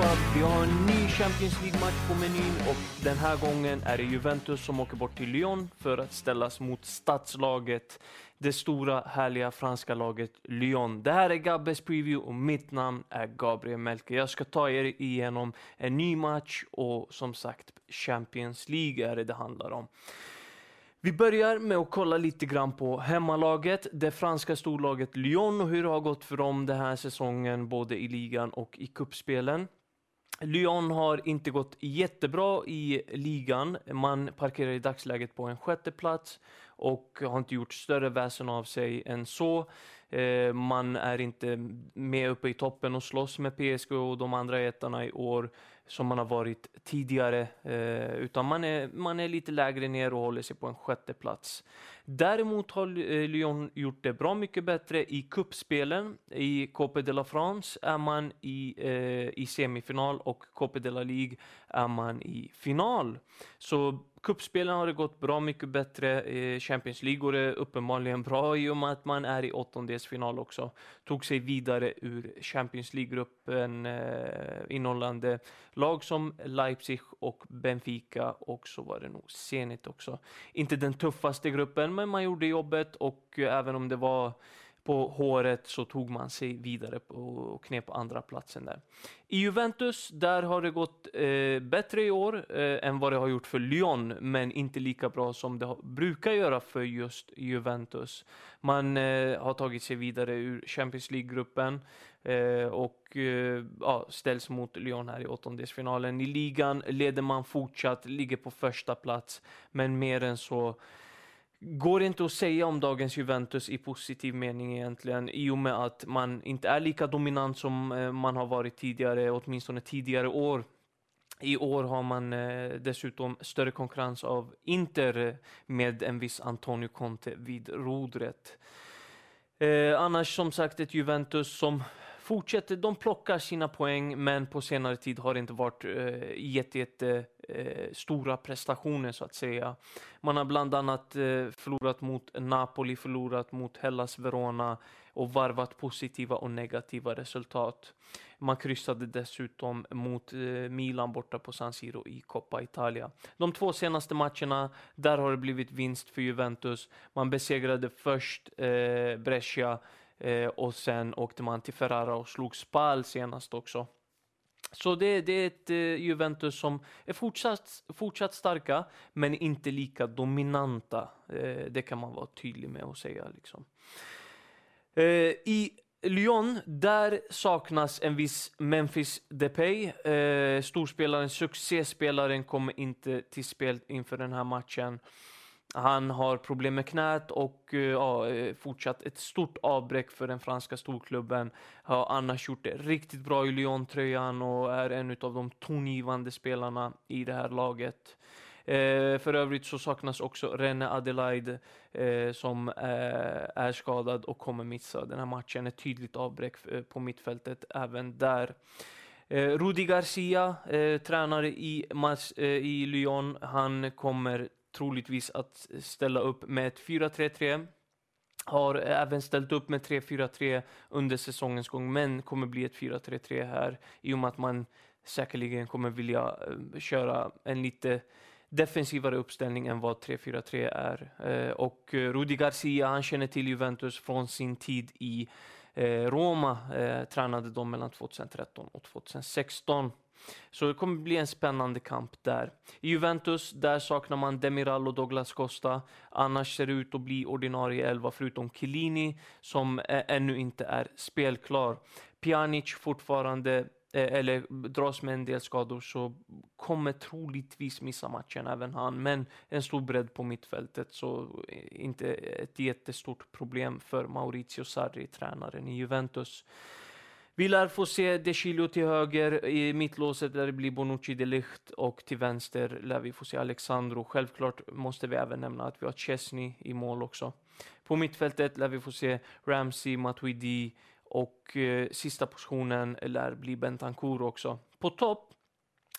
allihopa! Vi har en ny Champions League-match på menyn och den här gången är det Juventus som åker bort till Lyon för att ställas mot stadslaget, det stora härliga franska laget Lyon. Det här är Gabbes preview och mitt namn är Gabriel Melke. Jag ska ta er igenom en ny match och som sagt Champions League är det det handlar om. Vi börjar med att kolla lite grann på hemmalaget, det franska storlaget Lyon och hur det har gått för dem den här säsongen, både i ligan och i kuppspelen. Lyon har inte gått jättebra i ligan. Man parkerar i dagsläget på en sjätte plats och har inte gjort större väsen av sig än så. Eh, man är inte med uppe i toppen och slåss med PSG och de andra jättarna i år som man har varit tidigare, eh, utan man är, man är lite lägre ner och håller sig på en sjätte plats. Däremot har eh, Lyon gjort det bra mycket bättre i kuppspelen. I Copa de la France är man i, eh, i semifinal och Copa de la Ligue är man i final. Så Kuppspelen har det gått bra mycket bättre. Eh, Champions League går det uppenbarligen bra i och med att man är i åttondelsfinal också. Tog sig vidare ur Champions League-gruppen eh, innehållande lag som Leipzig och Benfica och så var det nog Zenit också. Inte den tuffaste gruppen, men man gjorde jobbet och eh, även om det var på håret så tog man sig vidare och knep andra platsen där. I Juventus, där har det gått eh, bättre i år eh, än vad det har gjort för Lyon, men inte lika bra som det brukar göra för just Juventus. Man eh, har tagit sig vidare ur Champions League-gruppen eh, och eh, ja, ställs mot Lyon här i åttondelsfinalen. I ligan leder man fortsatt, ligger på första plats, men mer än så går inte att säga om dagens Juventus i positiv mening egentligen i och med att man inte är lika dominant som eh, man har varit tidigare, åtminstone tidigare år. I år har man eh, dessutom större konkurrens av Inter eh, med en viss Antonio Conte vid rodret. Eh, annars som sagt ett Juventus som fortsätter, de plockar sina poäng, men på senare tid har det inte varit eh, jätte, jätte eh, stora prestationer så att säga. Man har bland annat eh, förlorat mot Napoli, förlorat mot Hellas Verona och varvat positiva och negativa resultat. Man kryssade dessutom mot eh, Milan borta på San Siro i Coppa Italia. De två senaste matcherna, där har det blivit vinst för Juventus. Man besegrade först eh, Brescia Eh, och sen åkte man till Ferrara och slog Spal senast också. Så det, det är ett eh, Juventus som är fortsatt, fortsatt starka, men inte lika dominanta. Eh, det kan man vara tydlig med att säga. Liksom. Eh, I Lyon, där saknas en viss Memphis Depay. Eh, storspelaren, succéspelaren kommer inte till spel inför den här matchen. Han har problem med knät och eh, ja, eh, fortsatt ett stort avbräck för den franska storklubben. Har annars gjort det riktigt bra i Lyon-tröjan och är en av de tongivande spelarna i det här laget. Eh, för övrigt så saknas också René Adelaide eh, som eh, är skadad och kommer missa den här matchen. Ett tydligt avbräck eh, på mittfältet även där. Rudi Garcia, tränare i, i Lyon, han kommer troligtvis att ställa upp med ett 4-3-3. Har även ställt upp med 3-4-3 under säsongens gång, men kommer bli ett 4-3-3 här i och med att man säkerligen kommer vilja eh, köra en lite defensivare uppställning än vad 3-4-3 är. Eh, och eh, Rudi Garcia, han känner till Juventus från sin tid i Roma, tränade dem mellan 2013 och 2016. Så det kommer bli en spännande kamp där. I Juventus, där saknar man Demiral och Douglas Costa. Annars ser det ut att bli ordinarie elva förutom Chiellini som eh, ännu inte är spelklar. Pjanic fortfarande eh, eller dras med en del skador så kommer troligtvis missa matchen även han. Men en stor bredd på mittfältet så eh, inte ett jättestort problem för Maurizio Sarri, tränaren i Juventus. Vi lär få se De Chilio till höger, i mittlåset där det blir Bonucci de Ligt och till vänster lär vi få se Alexandro. Självklart måste vi även nämna att vi har Chesney i mål också. På mittfältet lär vi få se Ramsey, Matuidi och eh, sista positionen lär bli Bentancur också. På topp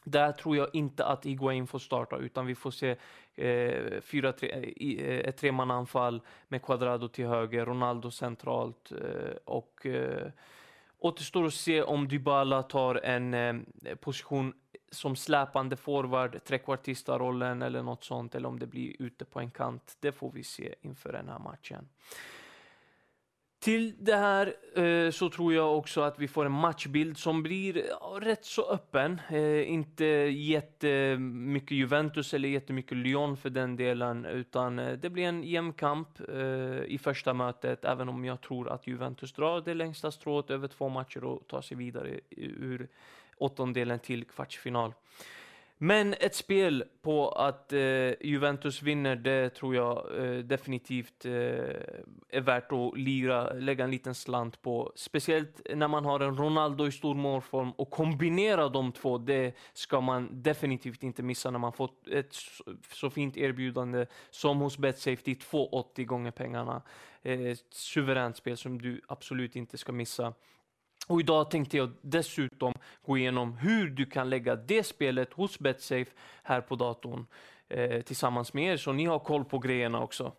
där tror jag inte att Iguain får starta utan vi får se eh, fyra, tre, eh, ett tremananfall med Quadrado till höger, Ronaldo centralt eh, och eh, Återstår att se om Dybala tar en eh, position som släpande forward, trekvartista-rollen eller något sånt, eller om det blir ute på en kant. Det får vi se inför den här matchen. Till det här eh, så tror jag också att vi får en matchbild som blir ja, rätt så öppen. Eh, inte jättemycket Juventus eller jättemycket Lyon för den delen, utan eh, det blir en jämn kamp eh, i första mötet, även om jag tror att Juventus drar det längsta strået över två matcher och tar sig vidare ur åttondelen till kvartsfinal. Men ett spel på att eh, Juventus vinner, det tror jag eh, definitivt eh, är värt att lira, lägga en liten slant på. Speciellt när man har en Ronaldo i stor målform och kombinera de två, det ska man definitivt inte missa när man fått ett så, så fint erbjudande som hos Betsafety, 2,80 gånger pengarna. Eh, suveränt spel som du absolut inte ska missa. Och idag tänkte jag dessutom gå igenom hur du kan lägga det spelet hos Betsafe här på datorn eh, tillsammans med er, så ni har koll på grejerna också.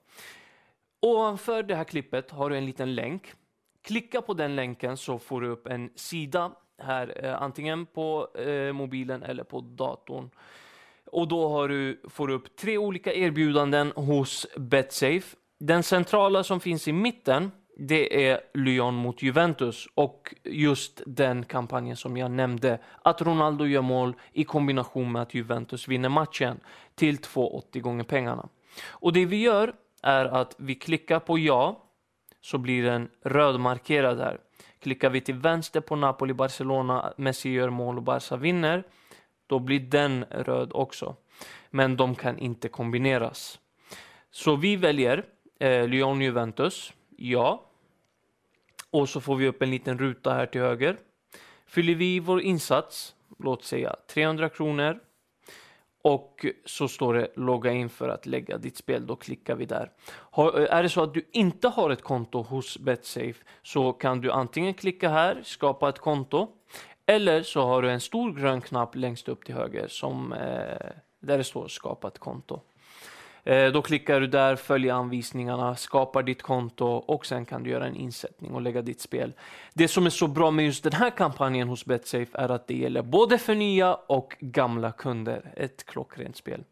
Ovanför det här klippet har du en liten länk. Klicka på den länken så får du upp en sida här, eh, antingen på eh, mobilen eller på datorn. Och då har du, får du upp tre olika erbjudanden hos Betsafe. Den centrala som finns i mitten det är Lyon mot Juventus och just den kampanjen som jag nämnde. Att Ronaldo gör mål i kombination med att Juventus vinner matchen till 2,80 gånger pengarna. Och det vi gör är att vi klickar på ja, så blir den rödmarkerad här. Klickar vi till vänster på Napoli-Barcelona, Messi gör mål och Barca vinner, då blir den röd också. Men de kan inte kombineras. Så vi väljer eh, Lyon-Juventus, ja. Och så får vi upp en liten ruta här till höger. Fyller vi vår insats, låt säga 300 kronor. Och så står det logga in för att lägga ditt spel, då klickar vi där. Har, är det så att du inte har ett konto hos Betsafe så kan du antingen klicka här, skapa ett konto. Eller så har du en stor grön knapp längst upp till höger som, eh, där det står skapa ett konto. Eh, då klickar du där, följer anvisningarna, skapar ditt konto och sen kan du göra en insättning och lägga ditt spel. Det som är så bra med just den här kampanjen hos Betsafe är att det gäller både för nya och gamla kunder. Ett klockrent spel.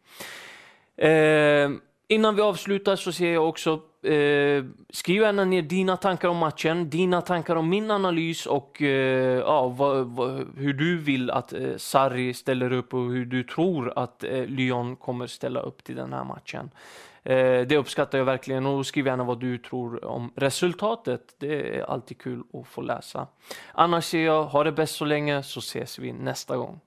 Eh, innan vi avslutar så ser jag också Eh, skriv gärna ner dina tankar om matchen, dina tankar om min analys och eh, ja, vad, vad, hur du vill att eh, Sarri ställer upp och hur du tror att eh, Lyon kommer ställa upp till den här matchen. Eh, det uppskattar jag verkligen och skriv gärna vad du tror om resultatet. Det är alltid kul att få läsa. Annars säger jag, ha det bäst så länge så ses vi nästa gång.